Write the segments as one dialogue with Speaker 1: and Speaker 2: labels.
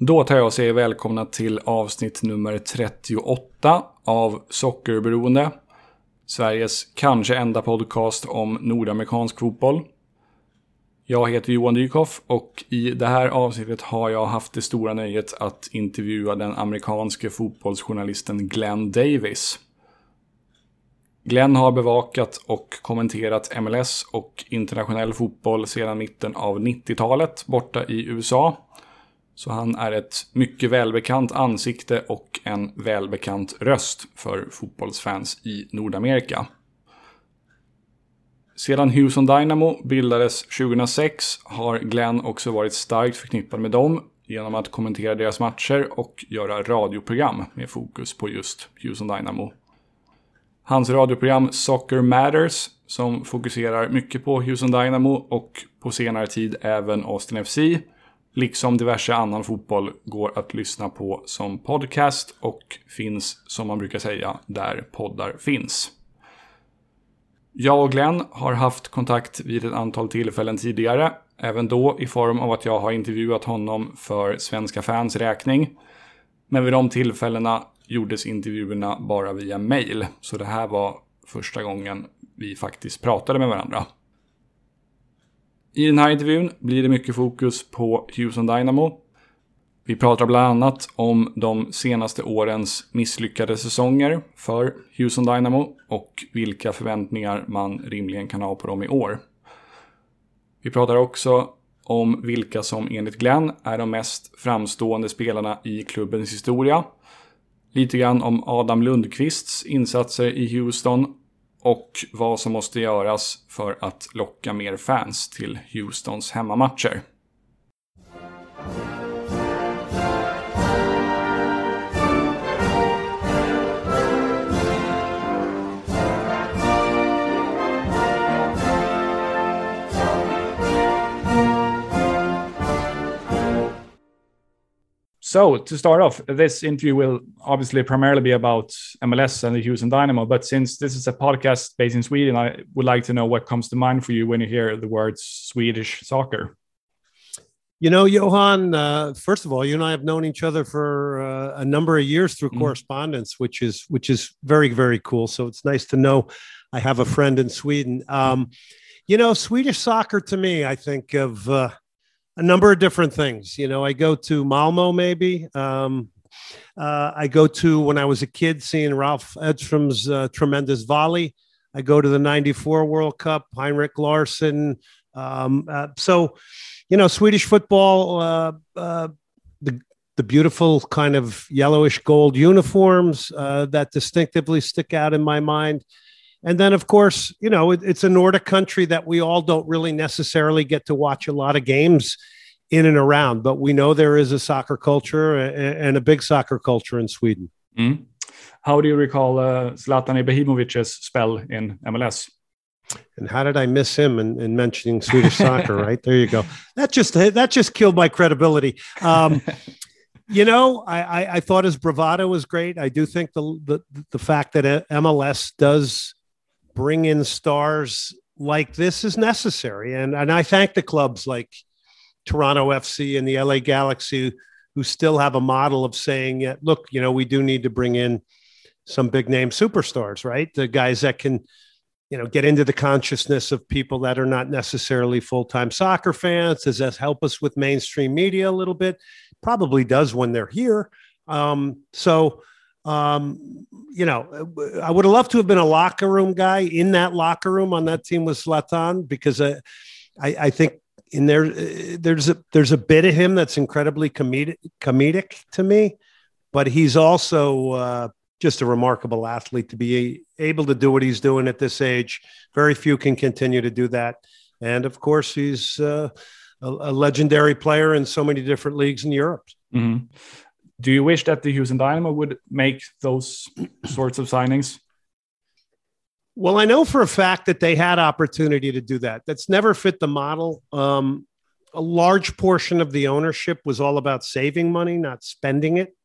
Speaker 1: Då tar jag och säger välkomna till avsnitt nummer 38 av Sockerberoende. Sveriges kanske enda podcast om nordamerikansk fotboll. Jag heter Johan Dykhoff och i det här avsnittet har jag haft det stora nöjet att intervjua den amerikanske fotbollsjournalisten Glenn Davis. Glenn har bevakat och kommenterat MLS och internationell fotboll sedan mitten av 90-talet borta i USA. Så han är ett mycket välbekant ansikte och en välbekant röst för fotbollsfans i Nordamerika. Sedan Houston Dynamo bildades 2006 har Glenn också varit starkt förknippad med dem genom att kommentera deras matcher och göra radioprogram med fokus på just Houston Dynamo. Hans radioprogram Soccer Matters, som fokuserar mycket på Houston Dynamo och på senare tid även Austin FC, liksom diverse annan fotboll, går att lyssna på som podcast och finns, som man brukar säga, där poddar finns. Jag och Glenn har haft kontakt vid ett antal tillfällen tidigare, även då i form av att jag har intervjuat honom för svenska fans räkning. Men vid de tillfällena gjordes intervjuerna bara via mail, så det här var första gången vi faktiskt pratade med varandra. I den här intervjun blir det mycket fokus på Houston Dynamo. Vi pratar bland annat om de senaste årens misslyckade säsonger för Houston Dynamo och vilka förväntningar man rimligen kan ha på dem i år. Vi pratar också om vilka som enligt Glenn är de mest framstående spelarna i klubbens historia. Lite grann om Adam Lundqvists insatser i Houston och vad som måste göras för att locka mer fans till Houstons hemmamatcher. So to start off, this interview will obviously primarily be about MLS and the Houston Dynamo. But since this is a podcast based in Sweden, I would like to know what comes to mind for you when you hear the words Swedish soccer.
Speaker 2: You know, Johan. Uh, first of all, you and I have known each other for uh, a number of years through mm. correspondence, which is which is very very cool. So it's nice to know I have a friend in Sweden. Um, you know, Swedish soccer to me, I think of. Uh, a number of different things. You know, I go to Malmo maybe. Um, uh, I go to when I was a kid seeing Ralf Edstrom's uh, tremendous volley. I go to the '94 World Cup, Henrik Larsson. Um, uh, so, you know, Swedish football, uh, uh, the the beautiful kind of yellowish gold uniforms uh, that distinctively stick out in my mind. And then, of course, you know, it, it's a Nordic country that we all don't really necessarily get to watch a lot of games in and around, but we know there is a soccer culture and a big soccer culture in Sweden.
Speaker 1: Mm. How do you recall uh, Zlatan Ibrahimovic's spell in MLS?
Speaker 2: And how did I miss him in, in mentioning Swedish soccer? Right there, you go. That just that just killed my credibility. Um, you know, I, I, I thought his bravado was great. I do think the the the fact that MLS does bring in stars like this is necessary. And, and I thank the clubs like Toronto FC and the LA Galaxy who still have a model of saying, look, you know, we do need to bring in some big name superstars, right? The guys that can, you know, get into the consciousness of people that are not necessarily full time soccer fans. Does that help us with mainstream media a little bit? Probably does when they're here. Um, so, um, you know, I would have loved to have been a locker room guy in that locker room on that team with Zlatan because uh, I, I think in there uh, there's a there's a bit of him that's incredibly comedic comedic to me, but he's also uh, just a remarkable athlete to be able to do what he's doing at this age. Very few can continue to do that, and of course, he's uh, a, a, legendary player in so many different leagues in Europe.
Speaker 1: Mm-hmm. Do you wish that the Houston Dynamo would make those sorts of signings?
Speaker 2: Well, I know for a fact that they had opportunity to do that. That's never fit the model. Um, a large portion of the ownership was all about saving money, not spending it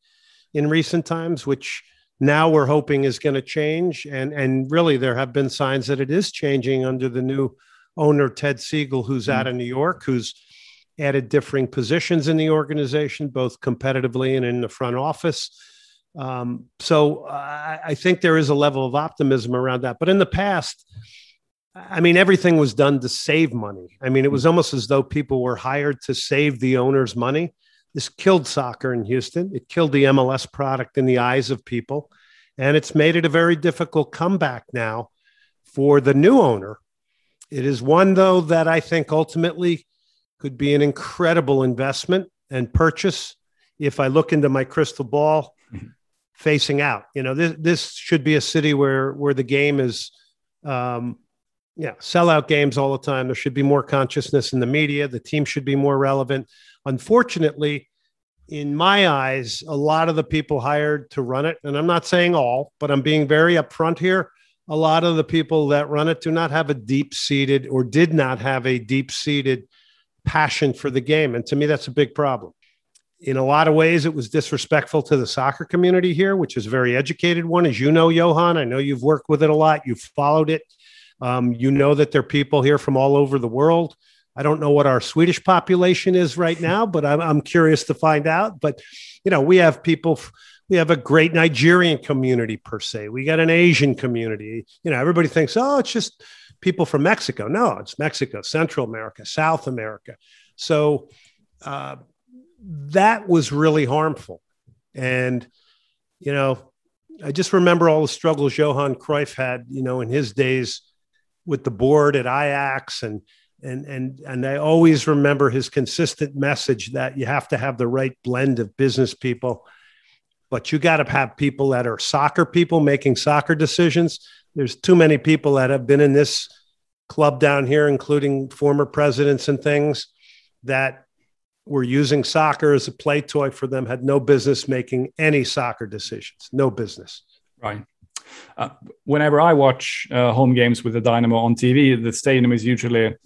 Speaker 2: in recent times, which now we're hoping is going to change. And, and really, there have been signs that it is changing under the new owner, Ted Segal, who's mm-hmm. out of New York, who's added differing positions in the organization, both competitively and in the front office. Um, so I, I think there is a level of optimism around that. But in the past, I mean, everything was done to save money. I mean, it was almost as though people were hired to save the owner's money. This killed soccer in Houston. It killed the MLS product in the eyes of people. And it's made it a very difficult comeback now for the new owner. It is one, though, that I think ultimately could be an incredible investment and purchase if I look into my crystal ball mm-hmm. facing out. You know, this, this should be a city where, where the game is, um, yeah, sellout games all the time. There should be more consciousness in the media. The team should be more relevant. Unfortunately, in my eyes, a lot of the people hired to run it, and I'm not saying all, but I'm being very upfront here. A lot of the people that run it do not have a deep seated or did not have a deep seated passion for the game. And to me, that's a big problem. In a lot of ways, it was disrespectful to the soccer community here, which is a very educated one. As you know, Johan, I know you've worked with it a lot, you've followed it. Um, you know that there are people here from all over the world I don't know what our Swedish population is right now, but I'm, I'm curious to find out. But, you know, we have people, we have a great Nigerian community per se. We got an Asian community. You know, everybody thinks, oh, it's just people from Mexico. No, it's Mexico, Central America, South America. So uh, that was really harmful. And, you know, I just remember all the struggles Johan Cruyff had, you know, in his days with the board at Ajax and, and and and I always remember his consistent message that you have to have the right blend of business people, but you got to have people that are soccer people making soccer decisions. There's too many people that have been in this club down here, including former presidents and things, that were using soccer as a play toy for them, had no business making any soccer decisions, no business.
Speaker 1: Right. Uh, whenever I watch uh, home games with the Dynamo on TV, the stadium is usually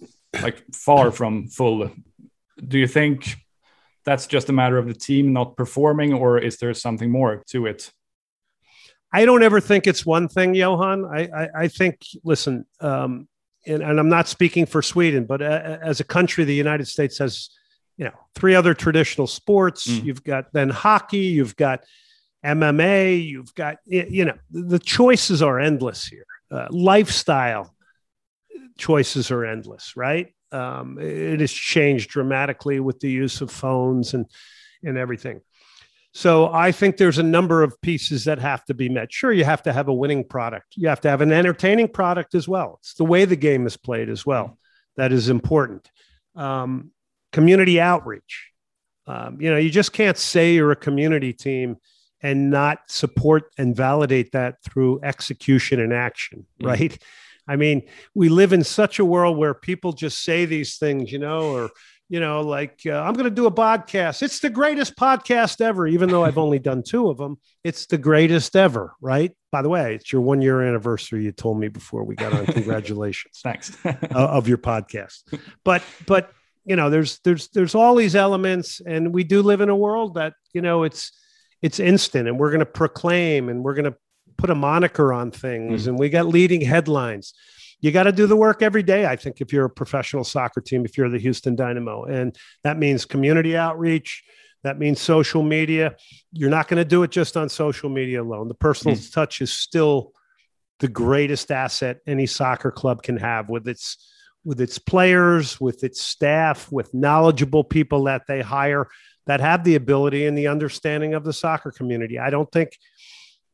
Speaker 1: like far from full. Do you think that's just a matter of the team not performing, or is there something more to it?
Speaker 2: I don't ever think it's one thing, Johan. I, I, I think, listen, um, and, and, I'm not speaking for Sweden, but uh, as a country, the United States has, you know, three other traditional sports. Mm. You've got then hockey, you've got MMA, you've got, you know, the choices are endless here. Uh, lifestyle, choices are endless, right? Um, it has changed dramatically with the use of phones and and everything. So I think there's a number of pieces that have to be met. Sure, you have to have a winning product. You have to have an entertaining product as well. It's the way the game is played as well that is important. Um, community outreach. Um, you know, you just can't say you're a community team and not support and validate that through execution and action, mm-hmm. I mean, we live in such a world where people just say these things, you know, or, you know, like, uh, I'm going to do a podcast. It's the greatest podcast ever, even though I've only done two of them. It's the greatest ever, right? By the way, it's your one year anniversary. You told me before we got on. Congratulations.
Speaker 1: Thanks.
Speaker 2: uh, of your podcast. But, but, you know, there's, there's, there's all these elements, and we do live in a world that, you know, it's, it's instant and we're going to proclaim and we're going to put a moniker on things mm and we got leading headlines. You got to do the work every day, I think, if you're a professional soccer team, if you're the Houston Dynamo. And that means community outreach, that means social media. You're not going to do it just on social media alone. The personal mm touch is still the greatest asset any soccer club can have with its with its players, with its staff, with knowledgeable people that they hire that have the ability and the understanding of the soccer community. I don't think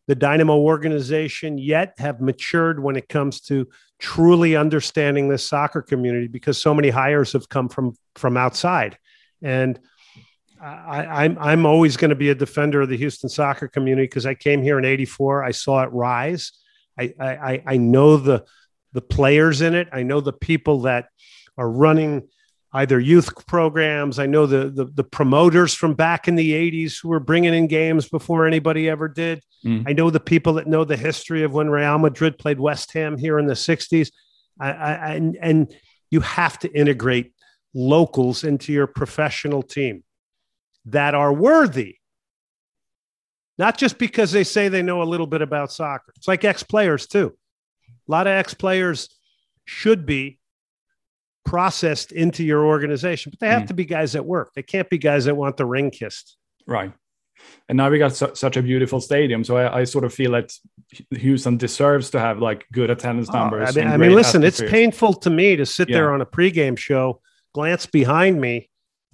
Speaker 2: the Dynamo organization yet have matured when it comes to truly understanding this soccer community because so many hires have come from from outside. And I, am I'm, I'm always going to be a defender of the Houston soccer community because I came here in '84. I saw it rise. I, I I know the the players in it. I know the people that are running either youth programs. I know the, the, the promoters from back in the 80s who were bringing in games before anybody ever did. Mm. I know the people that know the history of when Real Madrid played West Ham here in the 60s. I, I, and, and you have to integrate locals into your professional team that are worthy. Not just because they say they know a little bit about soccer. It's like ex players, too. A lot of ex players should be processed into your organization, but they have
Speaker 1: Mm.
Speaker 2: to be guys that work. They can't be guys that want the ring kissed.
Speaker 1: Right. And now we got su- such a beautiful stadium, so I, I sort of feel that Houston deserves to have like good attendance
Speaker 2: Oh,
Speaker 1: numbers.
Speaker 2: I mean, I mean, listen, it's painful to me to sit there on a pregame show, glance behind me,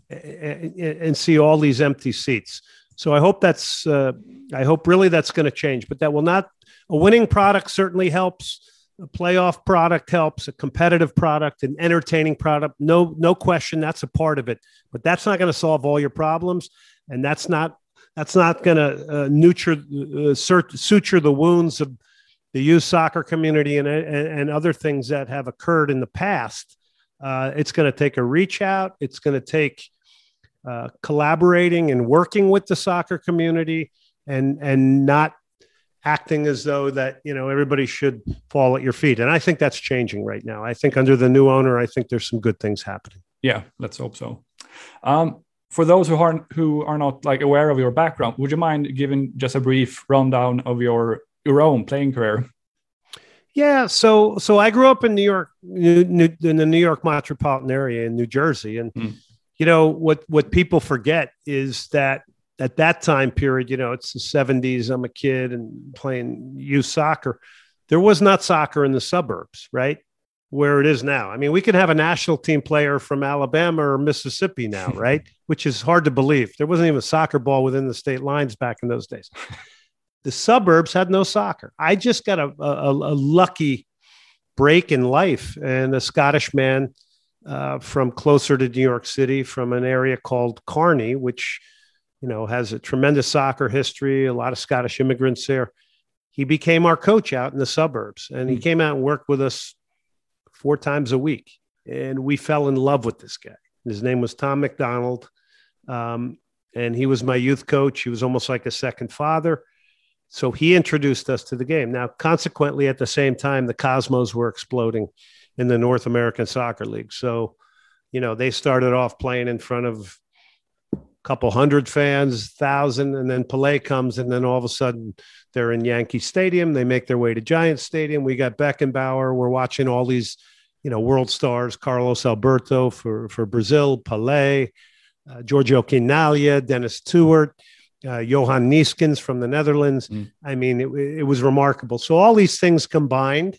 Speaker 2: and, and see all these empty seats. So I hope that's, uh, I hope really that's going to change. But that will not. A winning product certainly helps. A playoff product helps. A competitive product, an entertaining product, no, no question, that's a part of it. But that's not going to solve all your problems, and that's not that's not going to uh, nurture, uh, suture the wounds of the youth soccer community and, and, and other things that have occurred in the past. Uh, it's going to take a reach out. It's going to take uh, collaborating and working with the soccer community and and not acting as though that you know everybody should fall at your feet. And I think that's changing right now. I think under the new owner, I think there's some good things happening.
Speaker 1: Yeah, let's hope so. Um, for those who aren't who are not like aware of your background, would you mind giving just a brief rundown of your your own playing career?
Speaker 2: Yeah, so so I grew up in New York, New, New, in the New York metropolitan area in New Jersey, and
Speaker 1: Mm.
Speaker 2: you know what what people forget is that at that time period, you know, it's the '70s. I'm a kid and playing youth soccer. There was not soccer in the suburbs, right? Where it is now. I mean, we can have a national team player from Alabama or Mississippi now, right? Which is hard to believe. There wasn't even a soccer ball within the state lines back in those days the suburbs had no soccer. I just got a, a, a lucky break in life, and a Scottish man uh, from closer to New York City, from an area called Kearny, which you know has a tremendous soccer history. A lot of Scottish immigrants there. He became our coach out in the suburbs, and he
Speaker 1: Hmm.
Speaker 2: came out and worked with us four times a week, and we fell in love with this guy. His name was Tom McDonald. Um, and he was my youth coach. He was almost like a second father. So he introduced us to the game. Now, consequently, at the same time, the Cosmos were exploding in the North American Soccer League. So, you know, they started off playing in front of couple hundred fans, thousand, and then Pelé comes, and then all of a sudden they're in Yankee Stadium. They make their way to Giant Stadium. We got Beckenbauer. We're watching all these, you know, world stars: Carlos Alberto for for Brazil, Pelé, uh, Giorgio Chinaglia, Dennis Tueart uh, Johan Neeskens from the Netherlands.
Speaker 1: Mm.
Speaker 2: I mean, it, it was remarkable. So all these things combined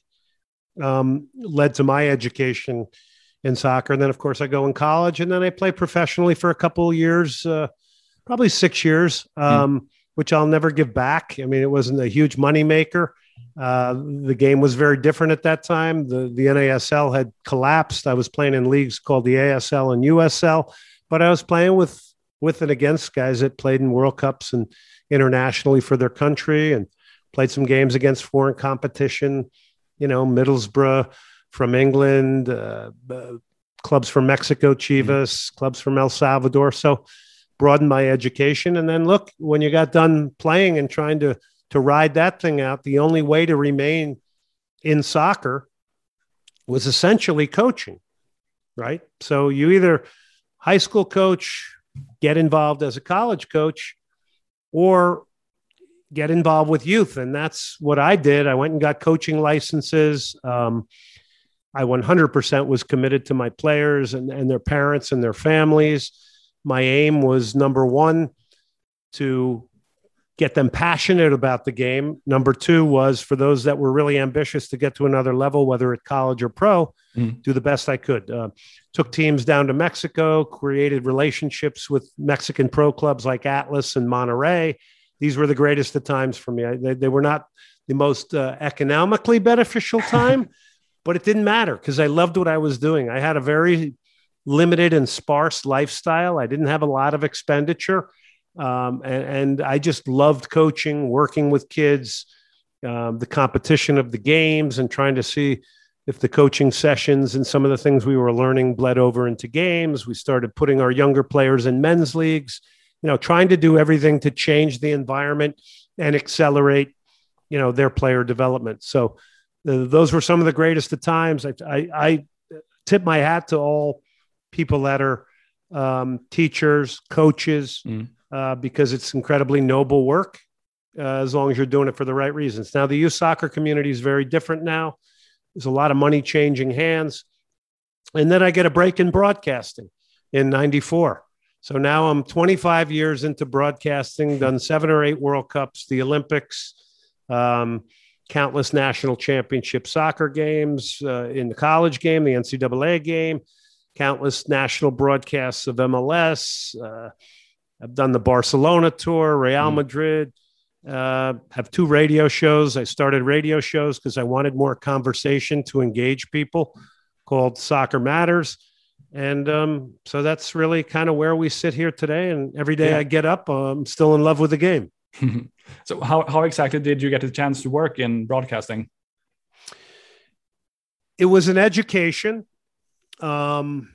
Speaker 2: um, led to my education in soccer. And then, of course, I go in college, and then I play professionally for a couple of years, uh, probably six years, um, which I'll never give back. I mean, it wasn't a huge moneymaker. Uh, the game was very different at that time. The the NASL had collapsed. I was playing in leagues called the ASL and USL, but I was playing with with and against guys that played in World Cups and internationally for their country and played some games against foreign competition, you know, Middlesbrough from England, uh, uh, clubs from Mexico, Chivas, clubs from El Salvador. So broadened my education. And then look, when you got done playing and trying to to ride that thing out, the only way to remain in soccer was essentially coaching, right? So you either high school coach, get involved as a college coach, or get involved with youth. And that's what I did. I went and got coaching licenses. Um, I 100% was committed to my players and, and their parents and their families. My aim was number one, to get them passionate about the game. Number two was for those that were really ambitious to get to another level, whether at college or pro,
Speaker 1: Mm.
Speaker 2: do the best I could. Uh, took teams down to Mexico, created relationships with Mexican pro clubs like Atlas and Monterrey. These were the greatest of times for me. I, they, they were not the most uh, economically beneficial time, but it didn't matter because I loved what I was doing. I had a very limited and sparse lifestyle. I didn't have a lot of expenditure. Um, and, and I just loved coaching, working with kids, um, the competition of the games, and trying to see if the coaching sessions and some of the things we were learning bled over into games. We started putting our younger players in men's leagues, you know, trying to do everything to change the environment and accelerate, you know, their player development. So those were some of the greatest of times. I, I, I tip my hat to all people that are um, teachers, coaches,
Speaker 1: Mm.
Speaker 2: uh, because it's incredibly noble work uh, as long as you're doing it for the right reasons. Now, the youth soccer community is very different now. There's a lot of money changing hands. And then I get a break in broadcasting in 94. So now I'm 25 years into broadcasting, done seven or eight World Cups, the Olympics, um, countless national championship soccer games uh, in the college game, the NCAA game, countless national broadcasts of MLS. Uh, I've done the Barcelona tour, Real mm. Madrid. Uh, have two radio shows. I started radio shows because I wanted more conversation to engage people called Soccer Matters. And um, so that's really kind of where we sit here today. And every day yeah. I get up, I'm still in love with the game.
Speaker 1: so, how, how exactly did you get the chance to work in broadcasting?
Speaker 2: It was an education. Um,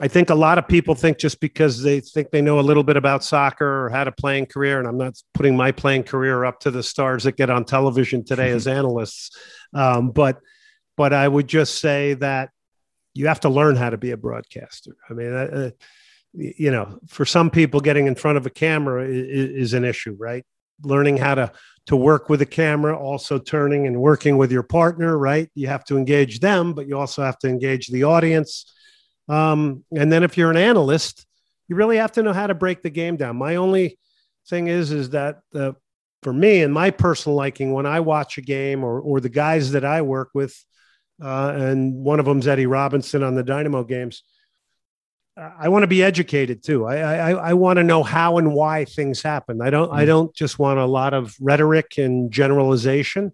Speaker 2: I think a lot of people think just because they think they know a little bit about soccer or had a playing career, and I'm not putting my playing career up to the stars that get on television today as analysts, um, but but I would just say that you have to learn how to be a broadcaster. I mean, uh, uh you know, for some people, getting in front of a camera is, is an issue, right? Learning how to to work with a camera, also turning and working with your partner, right? You have to engage them, but you also have to engage the audience. Um, and then if you're an analyst, you really have to know how to break the game down. My only thing is, is that the, for me and my personal liking, when I watch a game or, or the guys that I work with, uh, and one of them's Eddie Robinson on the Dynamo games. I want to be educated too. I I, I want to know how and why things happen. I don't mm. I don't just want a lot of rhetoric and generalization.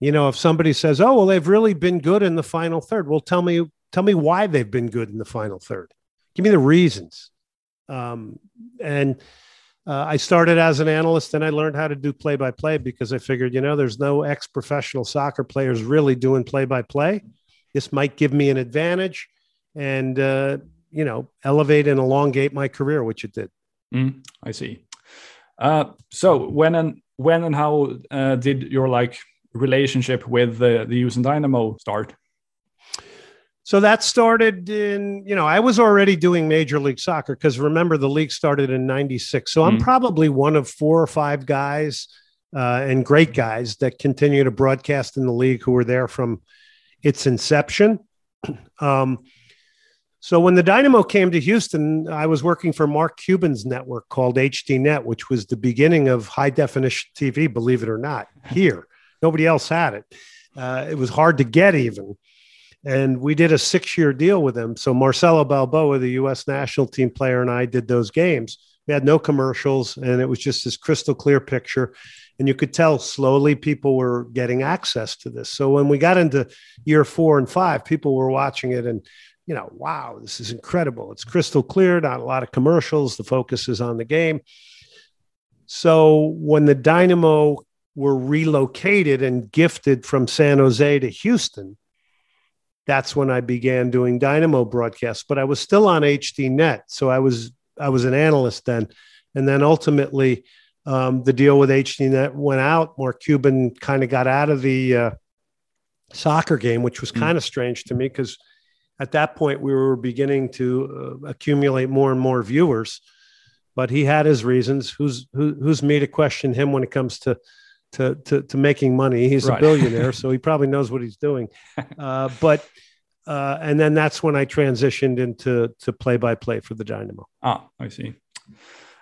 Speaker 2: You know, if somebody says, "Oh, well, they've really been good in the final third," well, tell me tell me why they've been good in the final third. Give me the reasons. Um, and uh, I started as an analyst and I learned how to do play by play because I figured, you know, there's no ex professional soccer players really doing play by play. This might give me an advantage and, uh, you know, elevate and elongate my career, which it did.
Speaker 1: Mm, I see. Uh, so when and when and how uh, did your like relationship with the, the Houston Dynamo start?
Speaker 2: So that started in, you know, I was already doing Major League Soccer because remember the league started in 96. So I'm mm. probably one of four or five guys uh, and great guys that continue to broadcast in the league who were there from its inception. Um, so when the Dynamo came to Houston, I was working for Mark Cuban's network called HDNet, which was the beginning of high definition TV, believe it or not, here. Nobody else had it. Uh, it was hard to get even and we did a six year deal with him. So Marcelo Balboa, the U.S. national team player, and I did those games. We had no commercials, and it was just this crystal clear picture. And you could tell slowly people were getting access to this. So when we got into year four and five, people were watching it and, you know, wow, this is incredible. It's crystal clear, not a lot of commercials. The focus is on the game. So when the Dynamo were relocated and gifted from San Jose to Houston, that's when I began doing Dynamo broadcasts. But I was still on HDNet, so I was I was an analyst then, and then ultimately um, the deal with HDNet went out. Mark Cuban kind of got out of the uh, soccer game, which was kind of mm. strange to me because at that point we were beginning to uh, accumulate more and more viewers. But he had his reasons. Who's who, who's me to question him when it comes to to to, to making money. He's right. a billionaire, so he probably knows what he's doing. Uh, but uh, and then that's when I transitioned into to play by play for the Dynamo.
Speaker 1: Ah, I see.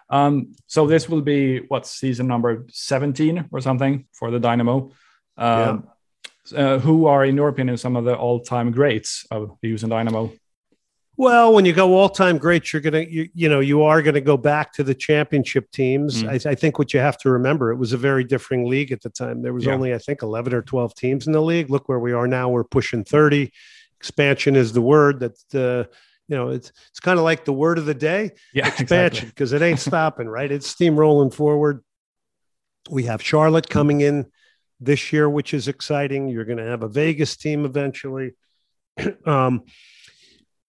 Speaker 1: Um, so this will be what season number seventeen or something for the Dynamo. Um, yeah. Uh, who are, in your opinion, some of the all-time greats of the Houston Dynamo?
Speaker 2: Well, when you go all time greats, you're gonna you, you know you are gonna go back to the championship teams. Mm. I, I, think what you have to remember, it was a very differing league at the time. There was yeah. only I think eleven or twelve teams in the league. Look where we are now. We're pushing thirty. Expansion is the word that uh, you know it's it's kind of like the word of the day.
Speaker 1: Yeah,
Speaker 2: expansion because exactly. it ain't stopping. Right, it's steamrolling forward. We have Charlotte coming in this year, which is exciting. You're going to have a Vegas team eventually. um,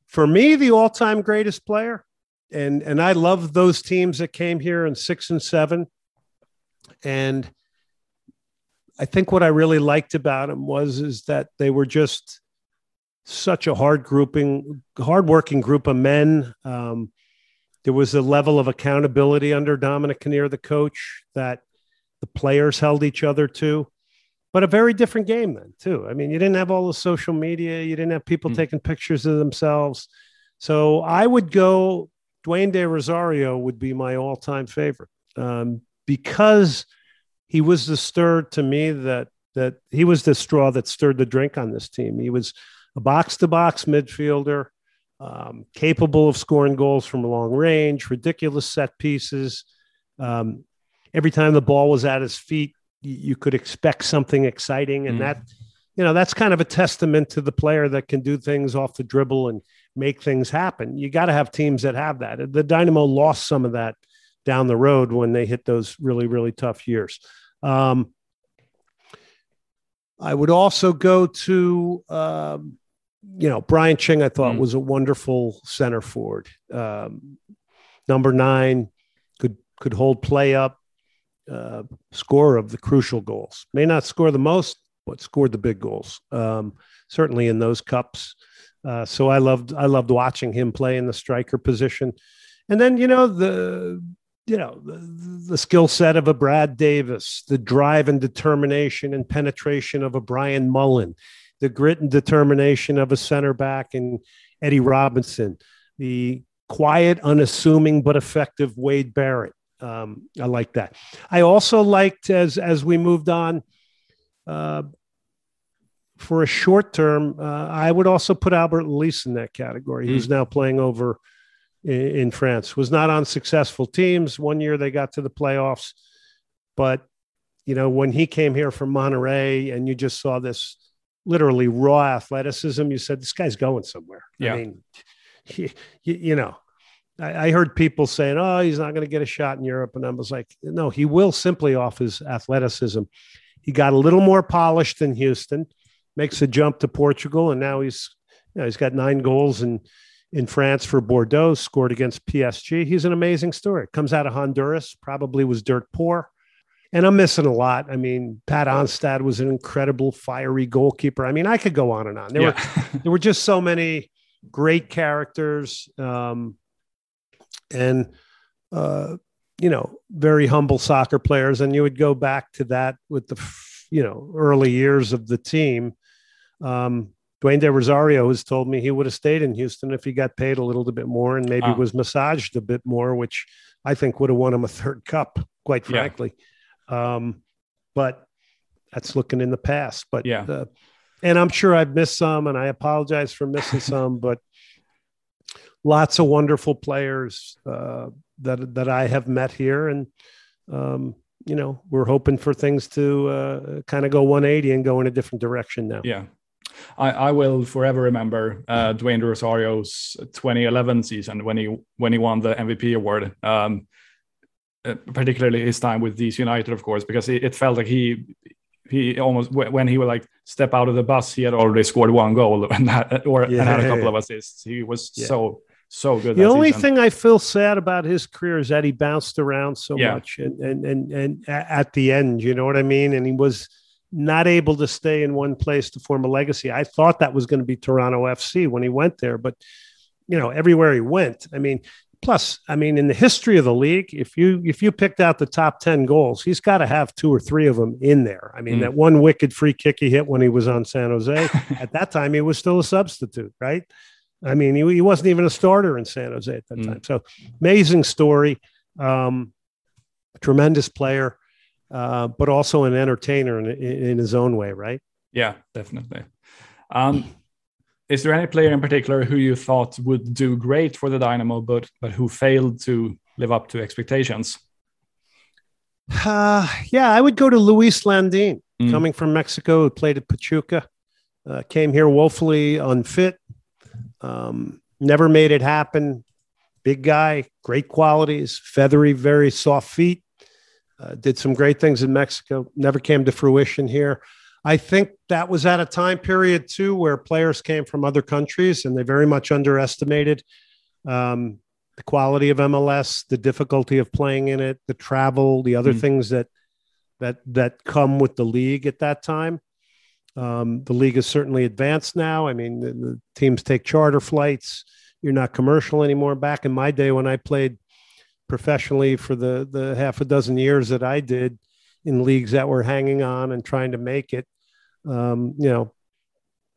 Speaker 2: for me, the all-time greatest player, and and I love those teams that came here in six and seven, and I think what I really liked about them was is that they were just such a hard grouping, hardworking group of men. Um, there was a level of accountability under Dominic Kinnear, the coach, that the players held each other to. But a very different game then too. I mean, you didn't have all the social media, you didn't have people mm. taking pictures of themselves. So I would go. Dwayne De Rosario would be my all-time favorite um, because he was the stir to me that that he was the straw that stirred the drink on this team. He was a box-to-box midfielder, um, capable of scoring goals from long range, ridiculous set pieces. Um, every time the ball was at his feet, you could expect something exciting and mm. that you know that's kind of a testament to the player that can do things off the dribble and make things happen. You got to have teams that have that. The dynamo lost some of that down the road when they hit those really really tough years. Um, i would also go to um, you know brian ching i thought mm. was a wonderful center forward. Um, number nine could could hold play up uh, score of the crucial goals. May not score the most, but scored the big goals. Um, certainly in those cups. Uh, so I loved I loved watching him play in the striker position, and then you know the you know the, the skill set of a Brad Davis, the drive and determination and penetration of a Brian Mullan, the grit and determination of a center back and Eddie Robinson, the quiet, unassuming but effective Wade Barrett um, I like that. I also liked as as we moved on. Uh, for a short term, uh, I would also put Alberth Elis in that category. Mm. Who's now playing over in, in, France. Was not on successful teams. One year they got to the playoffs, but you know when he came here from Monterrey, and you just saw this literally raw athleticism, you said this guy's going somewhere.
Speaker 1: Yeah.
Speaker 2: I mean, he, you know, I, I heard people saying, "Oh, he's not going to get a shot in Europe," and I was like, "No, he will simply off his athleticism. He got a little more polished than Houston, makes a jump to Portugal, and now he's you know, he's got nine goals in in France for Bordeaux, scored against PSG. He's an amazing story. Comes out of Honduras, probably was dirt poor. And I'm missing a lot. I mean, Pat Onstad was an incredible fiery goalkeeper. I mean, I could go on and on. There yeah. were there were just so many great characters. Um, and uh, you know very humble soccer players and you would go back to that with the you know early years of the team um, Dwayne De Rosario has told me he would have stayed in Houston if he got paid a little bit more and maybe was massaged a bit more, which I think would have won him a third cup, quite frankly. Yeah. Um, but that's looking in the past. But
Speaker 1: yeah, uh,
Speaker 2: and I'm sure I've missed some, and I apologize for missing some. But lots of wonderful players uh, that that I have met here, and um, you know we're hoping for things to uh, kind of go 180 and go in a different direction now.
Speaker 1: Yeah. I, I will forever remember uh, Dwayne Rosario's 2011 season when he when he won the MVP award. Um, uh, particularly his time with DC United, of course, because it, it felt like he he almost when he would like step out of the bus, he had already scored one goal and had, or yeah. and had a couple of assists. He was yeah. so so good.
Speaker 2: The only thing I feel sad about his career is that he bounced around so yeah. much, and, and and and at the end, you know what I mean. And he was not able to stay in one place to form a legacy. I thought that was going to be Toronto FC when he went there, but you know, everywhere he went, I mean, plus, I mean, in the history of the league, if you if you picked out the top ten goals, he's got to have two or three of them in there. I mean, mm. that one wicked free kick he hit when he was on San Jose, at that time he was still a substitute, right? I mean, he, he wasn't even a starter in San Jose at that mm. time. So amazing story. Um, tremendous player, uh, but also an entertainer in, in, his own way, right?
Speaker 1: Yeah, definitely. Um, is there any player in particular who you thought would do great for the Dynamo, but but who failed to live up to expectations?
Speaker 2: Uh, yeah, I would go to Luis Landin, mm. coming from Mexico, who played at Pachuca, uh, came here woefully unfit, um, never made it happen. Big guy, great qualities, feathery, very soft feet. Uh, did some great things in Mexico. Never came to fruition here. I think that was at a time period too where players came from other countries and they very much underestimated um, the quality of MLS, the difficulty of playing in it, the travel, the other mm. things that that that come with the league at that time. Um, the league is certainly advanced now. I mean, the, the, teams take charter flights. You're not commercial anymore. Back in my day when I played professionally for the the half a dozen years that I did, in leagues that were hanging on and trying to make it. Um, you know,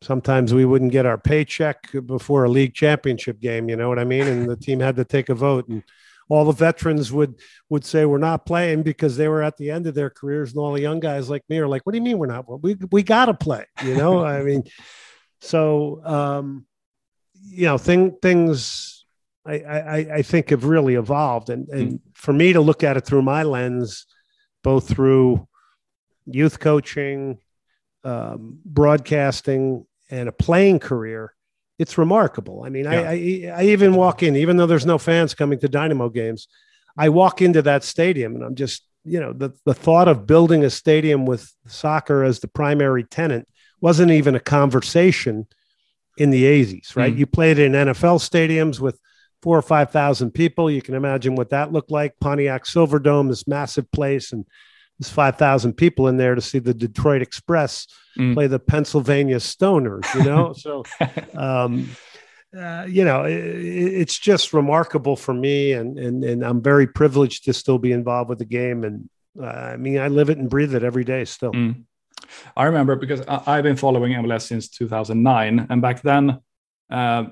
Speaker 2: sometimes we wouldn't get our paycheck before a league championship game. You know what I mean? And the team had to take a vote, and all the veterans would would say we're not playing because they were at the end of their careers, and all the young guys like me are like, "What do you mean we're not? We we got to play." You know, I mean, so um, you know, thing things. I, I, I think have really evolved, and and mm. for me to look at it through my lens, both through youth coaching, um, broadcasting, and a playing career, it's remarkable. I mean, yeah. I, I, I even walk in, even though there's no fans coming to Dynamo games, I walk into that stadium and I'm just, you know, the, the thought of building a stadium with soccer as the primary tenant wasn't even a conversation in the 80s, right? Mm. You played in NFL stadiums with four or 5,000 people. You can imagine what that looked like. Pontiac Silverdome, this massive place, and there's 5,000 people in there to see the Detroit Express mm. play the Pennsylvania Stoners, you know? so, um, uh, you know, it, it's just remarkable for me. And, and, and I'm very privileged to still be involved with the game. And uh, I mean, I live it and breathe it every day still. Mm.
Speaker 1: I remember because I, have been following MLS since 2009. And back then, uh,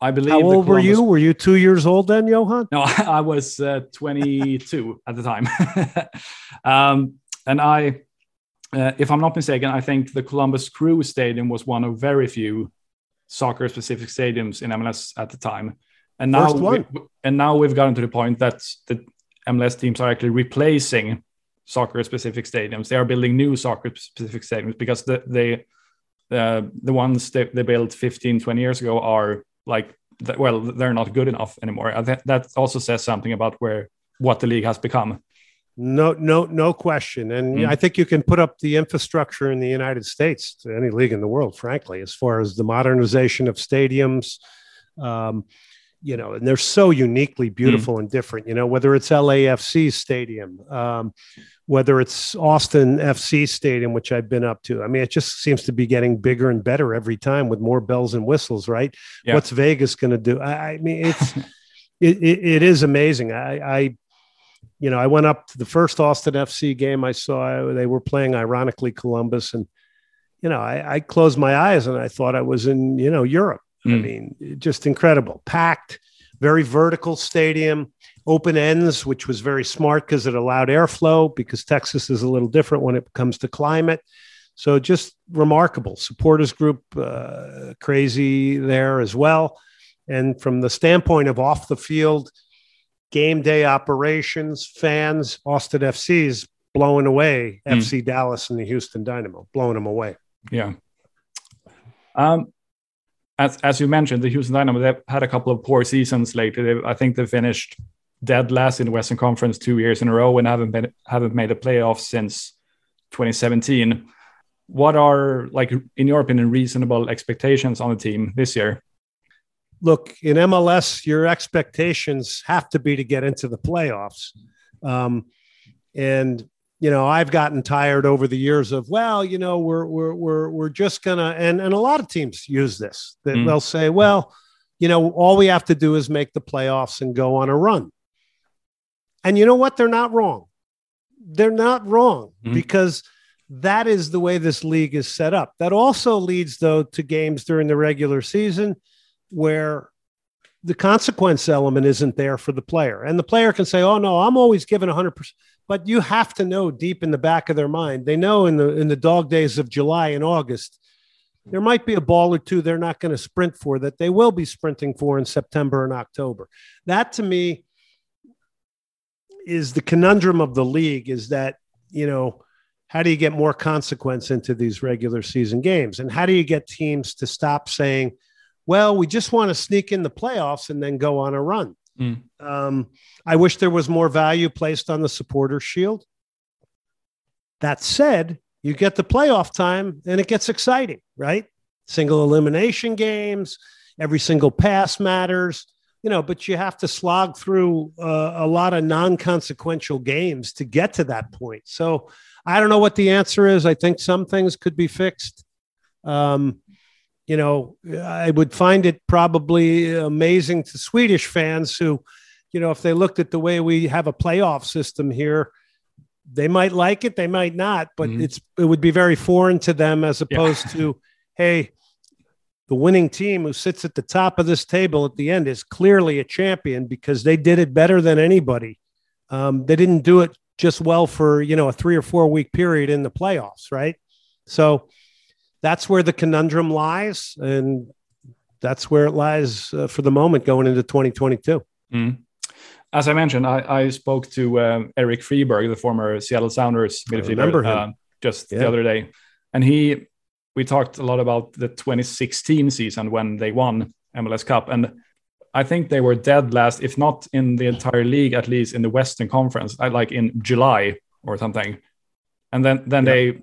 Speaker 1: I believe.
Speaker 2: How old Columbus... were you? Were you two years old then, Johan?
Speaker 1: No, I was uh, 22 at the time. um, and I, uh, if I'm not mistaken, I think the Columbus Crew Stadium was one of very few soccer-specific stadiums in MLS at the time. And now, we, and now we've gotten to the point that the MLS teams are actually replacing soccer-specific stadiums. They are building new soccer-specific stadiums because the they, uh, the ones they, they built 15, 20 years ago are like that, well they're not good enough anymore. That also says something about where what the league has become.
Speaker 2: No no no question. And mm. i think you can put up the infrastructure in the united states to any league in the world frankly as far as the modernization of stadiums um, you know, and they're so uniquely beautiful mm. and different, you know, whether it's LAFC stadium, um, whether it's Austin FC Stadium, which I've been up to. I mean, it just seems to be getting bigger and better every time with more bells and whistles, right? Yeah. What's Vegas going to do? I, I, mean, it's it, it, it is amazing. I, I, you know, I went up to the first Austin FC game I saw. They were playing, ironically, Columbus, and you know, I, I closed my eyes and I thought I was in you know Europe. Mm. I mean, just incredible, packed, very vertical stadium open ends, which was very smart because it allowed airflow, because Texas is a little different when it comes to climate. So just remarkable. Supporters group uh, crazy there as well. And from the standpoint of off the field, game day operations, fans, Austin FC's blowing away mm. FC Dallas and the Houston Dynamo, blowing them away.
Speaker 1: Yeah. Um, as, as you mentioned, the Houston Dynamo, they've had a couple of poor seasons lately. They, I think they finished dead last in the Western Conference two years in a row and haven't been haven't made a playoff since 2017. What are like in your opinion reasonable expectations on the team this year?
Speaker 2: Look, in MLS, your expectations have to be to get into the playoffs. Um, and you know, I've gotten tired over the years of, well, you know, we're we're we're we're just gonna and and a lot of teams use this that mm. they'll say, well, you know, all we have to do is make the playoffs and go on a run. And you know what? They're not wrong. They're not wrong mm-hmm. because that is the way this league is set up. That also leads, though, to games during the regular season where the consequence element isn't there for the player. And the player can say, oh, no, I'm always given 100%. But you have to know deep in the back of their mind, they know in the in the dog days of July and August, there might be a ball or two they're not going to sprint for that they will be sprinting for in September and October. That to me is the conundrum of the league is that, you know, how do you get more consequence into these regular season games? And how do you get teams to stop saying, well, we just want to sneak in the playoffs and then go on a run? Mm. Um, I wish there was more value placed on the supporter shield. That said, you get the playoff time and it gets exciting, right? Single elimination games, every single pass matters you know, but you have to slog through uh, a lot of non consequential games to get to that point. So I don't know what the answer is. I think some things could be fixed. Um, you know, I would find it probably amazing to Swedish fans who, you know, if they looked at the way we have a playoff system here, they might like it, they might not, but mm-hmm. it's it would be very foreign to them as opposed yeah. to, hey, the winning team who sits at the top of this table at the end is clearly a champion because they did it better than anybody. Um, they didn't do it just well for you know a three or four week period in the playoffs, right? So that's where the conundrum lies, and that's where it lies uh, for the moment going into 2022. Mm.
Speaker 1: As I mentioned, I, I spoke to um, Erik Friberg, the former Seattle Sounders midfielder, uh, just yeah. the other day, and he we talked a lot about the 2016 season when they won MLS Cup, and I think they were dead last, if not in the entire league, at least in the Western Conference, like in July or something. And then then yeah. they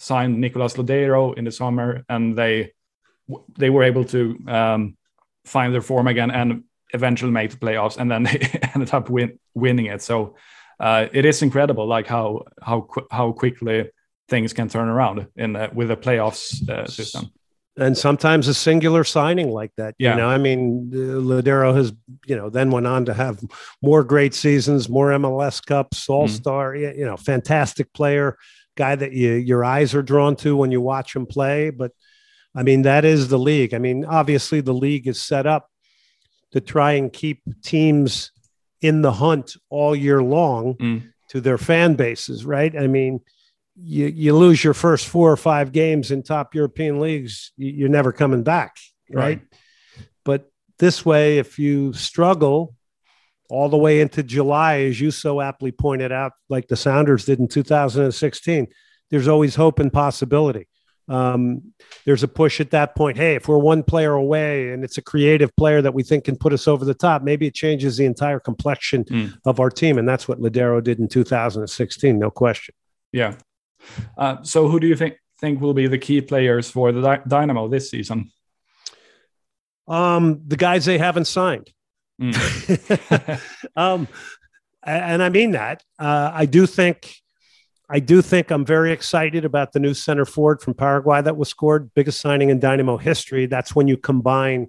Speaker 1: signed Nicolas Lodeiro in the summer, and they they were able to um, find their form again and eventually make the playoffs, and then they ended up win, winning it. So uh, it is incredible, like how how how quickly things can turn around in the, with a playoffs uh, system
Speaker 2: and sometimes a singular signing like that. Yeah. You know, I mean, Lodeiro has, you know, then went on to have more great seasons, more MLS Cups, All Star. Mm. You know, fantastic player, guy that you your eyes are drawn to when you watch him play. But I mean, that is the league. I mean, obviously, the league is set up to try and keep teams in the hunt all year long mm. to their fan bases, right? I mean you you lose your first four or five games in top European leagues, you're never coming back, right? right? But this way, if you struggle all the way into July, as you so aptly pointed out, like the Sounders did in 2016, there's always hope and possibility. Um, there's a push at that point. Hey, if we're one player away and it's a creative player that we think can put us over the top, maybe it changes the entire complexion mm. of our team. And that's what Lodeiro did in 2016, no question.
Speaker 1: Yeah. Uh, so, who do you think think will be the key players for the Dynamo this season?
Speaker 2: Um, the guys they haven't signed. Mm. um, and I mean that. Uh, I do think, I do think I'm very excited about the new center forward from Paraguay that was scored, biggest signing in Dynamo history. That's when you combine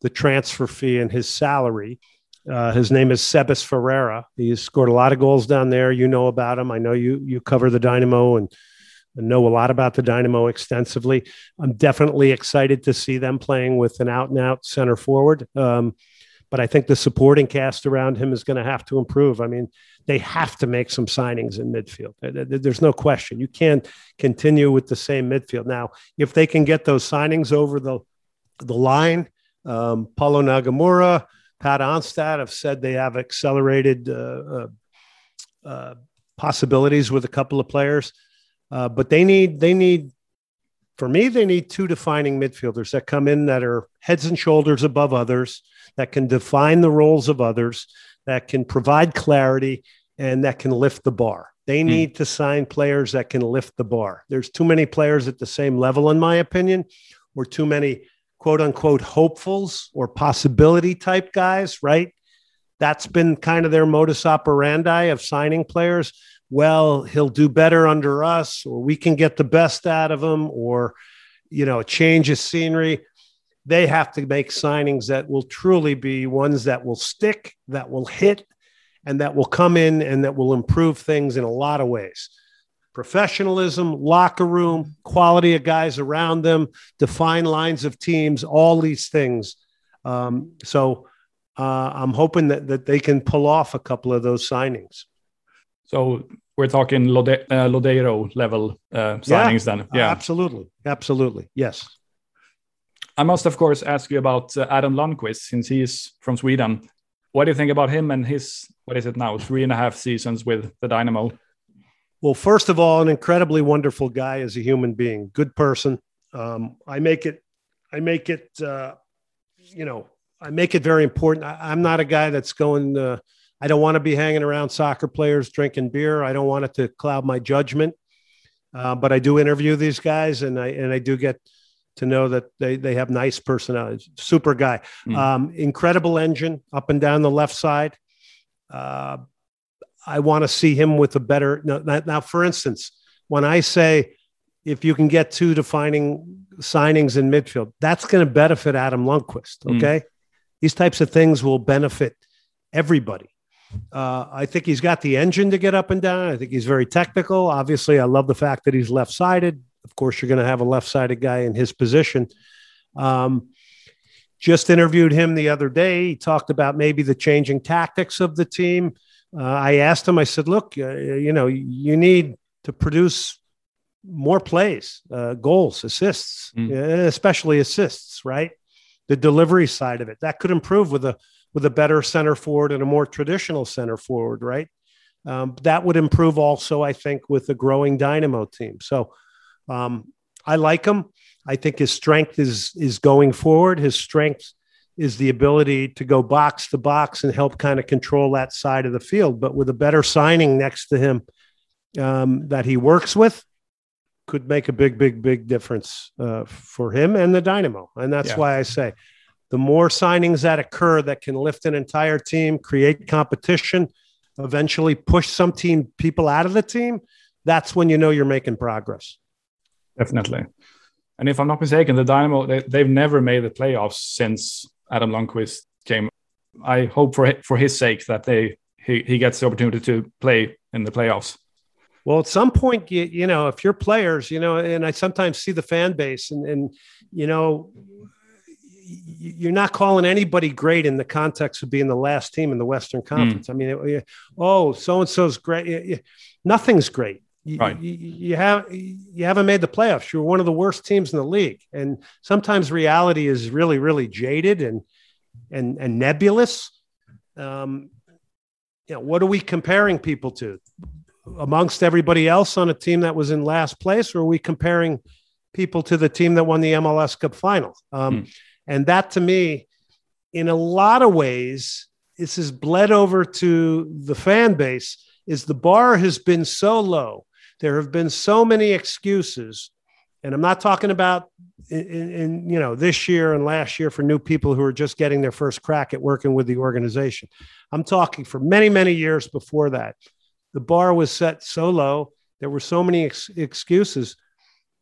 Speaker 2: the transfer fee and his salary. Uh, his name is Sebas Ferreira. He's scored a lot of goals down there. You know about him. I know you you cover the Dynamo and, and know a lot about the Dynamo extensively. I'm definitely excited to see them playing with an out and out center forward. Um, but I think the supporting cast around him is going to have to improve. I mean, they have to make some signings in midfield. There's no question. You can't continue with the same midfield. Now, if they can get those signings over the the line, um, Paulo Nagamura, Pat Onstad have said they have accelerated uh, uh, uh, possibilities with a couple of players, uh, but they need they need for me they need two defining midfielders that come in that are heads and shoulders above others that can define the roles of others that can provide clarity and that can lift the bar. They hmm. need mm. to sign players that can lift the bar. There's too many players at the same level, in my opinion, or too many quote unquote hopefuls or possibility type guys, right? That's been kind of their modus operandi of signing players. Well, he'll do better under us, or we can get the best out of him, or, you know, change of scenery. They have to make signings that will truly be ones that will stick, that will hit, and that will come in and that will improve things in a lot of ways professionalism, locker room, quality of guys around them, define lines of teams, all these things. Um, so uh, I'm hoping that, that they can pull off a couple of those signings.
Speaker 1: So we're talking Lode- uh, Lodeiro level uh, signings yeah, then.
Speaker 2: Yeah, absolutely. Absolutely. Yes.
Speaker 1: I must, of course, ask you about uh, Adam Lundqvist since he's from Sweden. What do you think about him and his, what is it now, three and a half seasons with the Dynamo?
Speaker 2: Well, first of all, an incredibly wonderful guy as a human being, good person. Um, I make it, I make it, uh, you know, I make it very important. I, am not a guy that's going. Uh, I don't want to be hanging around soccer players drinking beer. I don't want it to cloud my judgment. Uh, but I do interview these guys, and I and I do get to know that they they have nice personalities. Super guy, mm. um, incredible engine up and down the left side. Uh, I want to see him with a better. Now, now, for instance, when I say if you can get two defining signings in midfield, that's going to benefit Adam Lundqvist. Hmm. Okay. Mm. These types of things will benefit everybody. Uh, I think he's got the engine to get up and down. I think he's very technical. Obviously, I love the fact that he's left sided. Of course, you're going to have a left sided guy in his position. Um, just interviewed him the other day. He talked about maybe the changing tactics of the team. Uh, I asked him, I said, look, uh, you know, you need to produce more plays, uh, goals, assists, mm. especially assists, right? The delivery side of it that could improve with a with a better center forward and a more traditional center forward, right? Um, that would improve also, I think, with the growing Dynamo team. So um, I like him. I think his strength is is going forward. His strength is the ability to go box to box and help kind of control that side of the field. But with a better signing next to him um, that he works with, could make a big, big, big difference uh, for him and the Dynamo. And that's yeah. why I say the more signings that occur that can lift an entire team, create competition, eventually push some team people out of the team, that's when you know you're making progress.
Speaker 1: Definitely. And if I'm not mistaken, the Dynamo they, they've never made the playoffs since Adam Lundqvist came. I hope for for his sake that they he, he gets the opportunity to play in the playoffs.
Speaker 2: Well, at some point, you, you know, if you're players, you know, and I sometimes see the fan base, and and you know, you're not calling anybody great in the context of being the last team in the Western hmm. Conference. Mm. I mean, it, oh, so and so's great. Nothing's great. You, right. you, you, have you haven't made the playoffs. You're one of the worst teams in the league, and sometimes reality is really, really jaded and and and nebulous. Um, you know, what are we comparing people to? Amongst everybody else on a team that was in last place, or are we comparing people to the team that won the MLS Cup final? Um, mm. And that, to me, in a lot of ways, this has bled over to the fan base. Is the bar has been so low there have been so many excuses, and I'm not talking about in, in, you know this year and last year for new people who are just getting their first crack at working with the organization. I'm talking for many many years before that. The bar was set so low. There were so many ex- excuses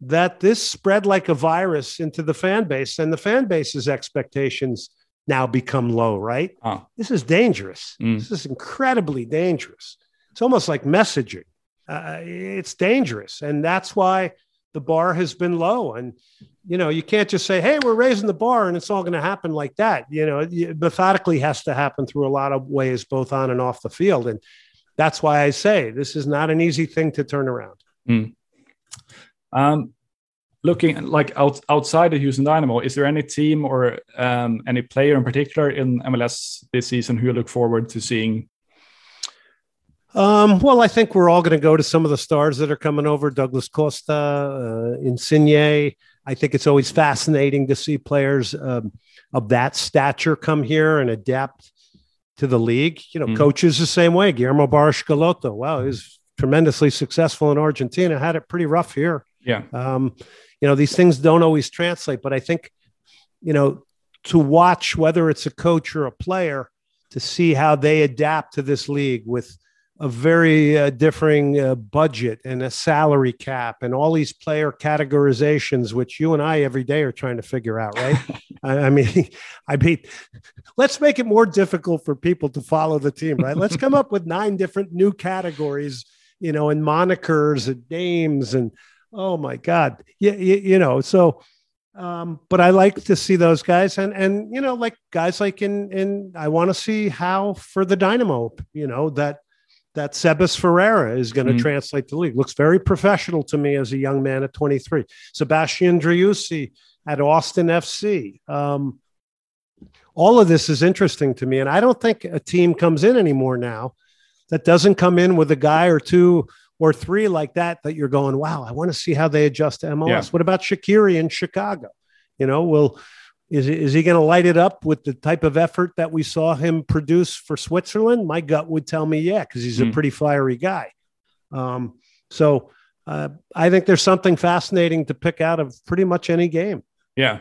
Speaker 2: that this spread like a virus into the fan base, and the fan base's expectations now become low. Right? Oh. This is dangerous. Mm. This is incredibly dangerous. It's almost like messaging uh, it's dangerous. And that's why the bar has been low. And, you know, you can't just say, hey, we're raising the bar and it's all going to happen like that. You know, it methodically has to happen through a lot of ways, both on and off the field. And that's why I say this is not an easy thing to turn around.
Speaker 1: Mm. Um, looking like out, outside of Houston Dynamo, is there any team or um, any player in particular in MLS this season who you look forward to seeing
Speaker 2: um, well, I think we're all going to go to some of the stars that are coming over. Douglas Costa, uh, Insigne. I think it's always fascinating to see players um, of that stature come here and adapt to the league. You know, mm. coaches the same way. Guillermo Barros Schelotto. Wow, he's tremendously successful in Argentina. Had it pretty rough here.
Speaker 1: Yeah.
Speaker 2: Um, you know, these things don't always translate, but I think, you know, to watch whether it's a coach or a player to see how they adapt to this league with a very uh, differing uh, budget and a salary cap and all these player categorizations, which you and I every day are trying to figure out, right? I, I, mean, I mean, let's make it more difficult for people to follow the team, right? Let's come up with nine different new categories, you know, and monikers and names and oh my God, yeah, you, you know, so. Um, but I like to see those guys, and and you know, like guys like in in I want to see how for the Dynamo, you know, that that Sebas Ferreira is going to mm. translate the league. Looks very professional to me as a young man at 23. Sebastian Driussi at Austin FC. Um, all of this is interesting to me. And I don't think a team comes in anymore now that doesn't come in with a guy or two or three like that, that you're going, wow, I want to see how they adjust to MLS. Yeah. What about Shaqiri in Chicago? You know, will is, is he going to light it up with the type of effort that we saw him produce for Switzerland? My gut would tell me, yeah, because he's mm. a hmm. pretty fiery guy. Um, so uh, I think there's something fascinating to pick out of pretty much any game.
Speaker 1: Yeah.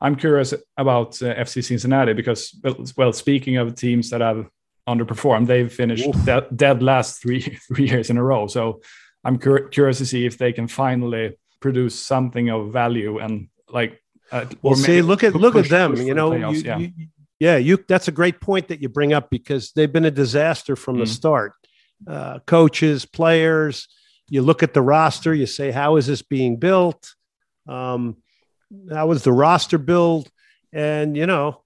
Speaker 1: I'm curious about uh, FC Cincinnati because, well, speaking of teams that have underperformed, they've finished de- dead last three three years in a row. So I'm cur- curious to see if they can finally produce something of value and like
Speaker 2: uh, well, see, look at look at them. You know, you, yeah. you, Yeah, you. That's a great point that you bring up because they've been a disaster from the
Speaker 1: Mm.
Speaker 2: start. Uh, coaches, players. You look at the roster. You say, how is this being built? Um, how was the roster build? And you know,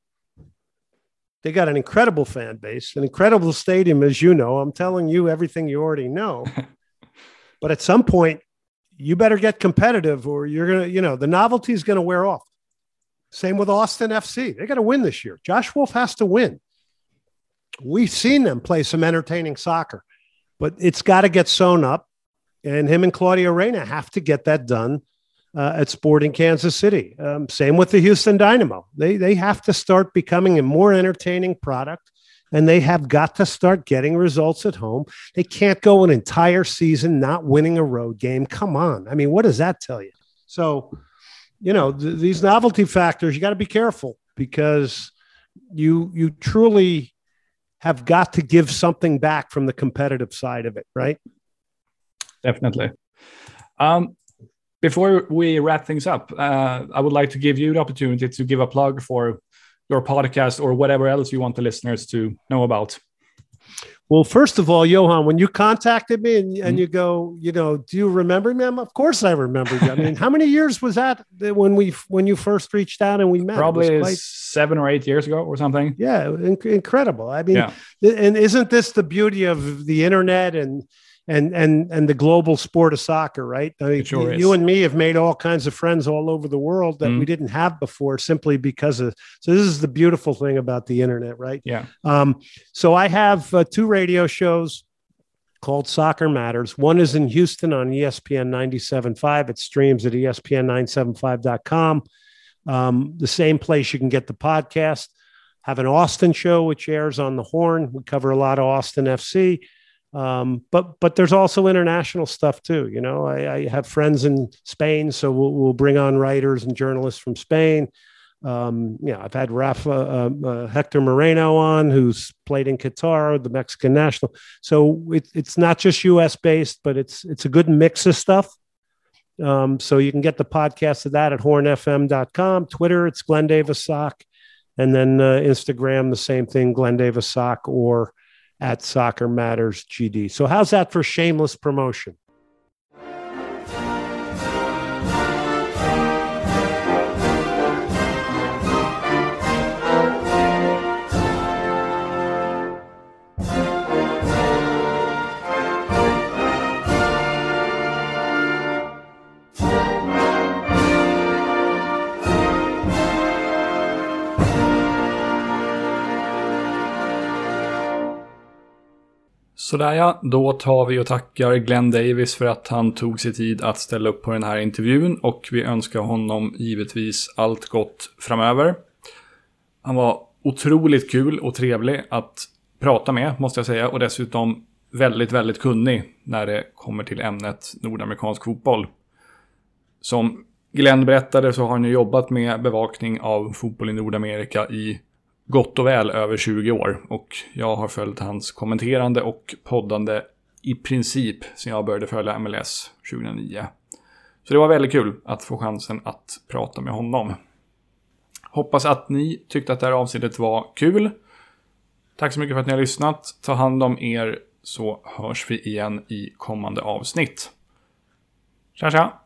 Speaker 2: they got an incredible fan base, an incredible stadium, as you know. I'm telling you everything you already know. but at some point, you better get competitive, or you're gonna, you know, the novelty is gonna wear off. Same with Austin FC. They got to win this year. Josh Wolff has to win. We've seen them play some entertaining soccer, but it's got to get sewn up. And him and Claudio Reyna have to get that done uh, at Sporting Kansas City. Um, same with the Houston Dynamo. They, they have to start becoming a more entertaining product and they have got to start getting results at home. They can't go an entire season not winning a road game. Come on. I mean, what does that tell you? So, you know, th- these novelty factors, you got to be careful because you you truly have got to give something back from the competitive side of it, right?
Speaker 1: Definitely. Um, before we wrap things up, uh, I would like to give you the opportunity to give a plug for your podcast or whatever else you want the listeners to know about.
Speaker 2: Well, first of all, Johan, when you contacted me and, and
Speaker 1: Mhm.
Speaker 2: you go, you know, do you remember me? I'm, of course, I remember you. I mean, how many years was that when we when you first reached out and we met?
Speaker 1: Probably
Speaker 2: quite-
Speaker 1: seven or eight years ago or something.
Speaker 2: yeah, inc- incredible. I mean,
Speaker 1: Yeah.
Speaker 2: and isn't this the beauty of the internet and and and and the global sport of soccer, right? I mean,
Speaker 1: sure
Speaker 2: you and me have made all kinds of friends all over the world that
Speaker 1: Mhm.
Speaker 2: we didn't have before, simply because of. So this is the beautiful thing about the internet, right?
Speaker 1: Yeah.
Speaker 2: Um, so I have uh, two radio shows called Soccer Matters. One is in Houston on ESPN 97.5. It streams at E ESPN975.com. Um, the same place you can get the podcast. Have an Austin show, which airs on the Horn. We cover a lot of Austin FC. Um, but but there's also international stuff too. You know, I, I have friends in Spain, so we'll, we'll bring on writers and journalists from Spain. Um, know, I've had Rafa uh, uh, Hector Moreno on, who's played in Qatar, the Mexican national. So it, it's not just U.S. based, but it's it's a good mix of stuff. Um, so you can get the podcast of that at hornfm.com. Twitter, it's Glenn Davis Sock. And then uh, Instagram, the same thing, Glenn Davis Sock or at Soccer Matters GD. So how's that for shameless promotion?
Speaker 1: Sådär ja, då tar vi och tackar Glenn Davis för att han tog sig tid att ställa upp på den här intervjun och vi önskar honom givetvis allt gott framöver. Han var otroligt kul och trevlig att prata med, måste jag säga, och dessutom väldigt, väldigt kunnig när det kommer till ämnet nordamerikansk fotboll. Som Glenn berättade så har han ju jobbat med bevakning av fotboll i Nordamerika i gott och väl över 20 år och jag har följt hans kommenterande och poddande i princip sedan jag började följa MLS 2009. Så det var väldigt kul att få chansen att prata med honom. Hoppas att ni tyckte att det här avsnittet var kul. Tack så mycket för att ni har lyssnat. Ta hand om er så hörs vi igen i kommande avsnitt. Tja tja!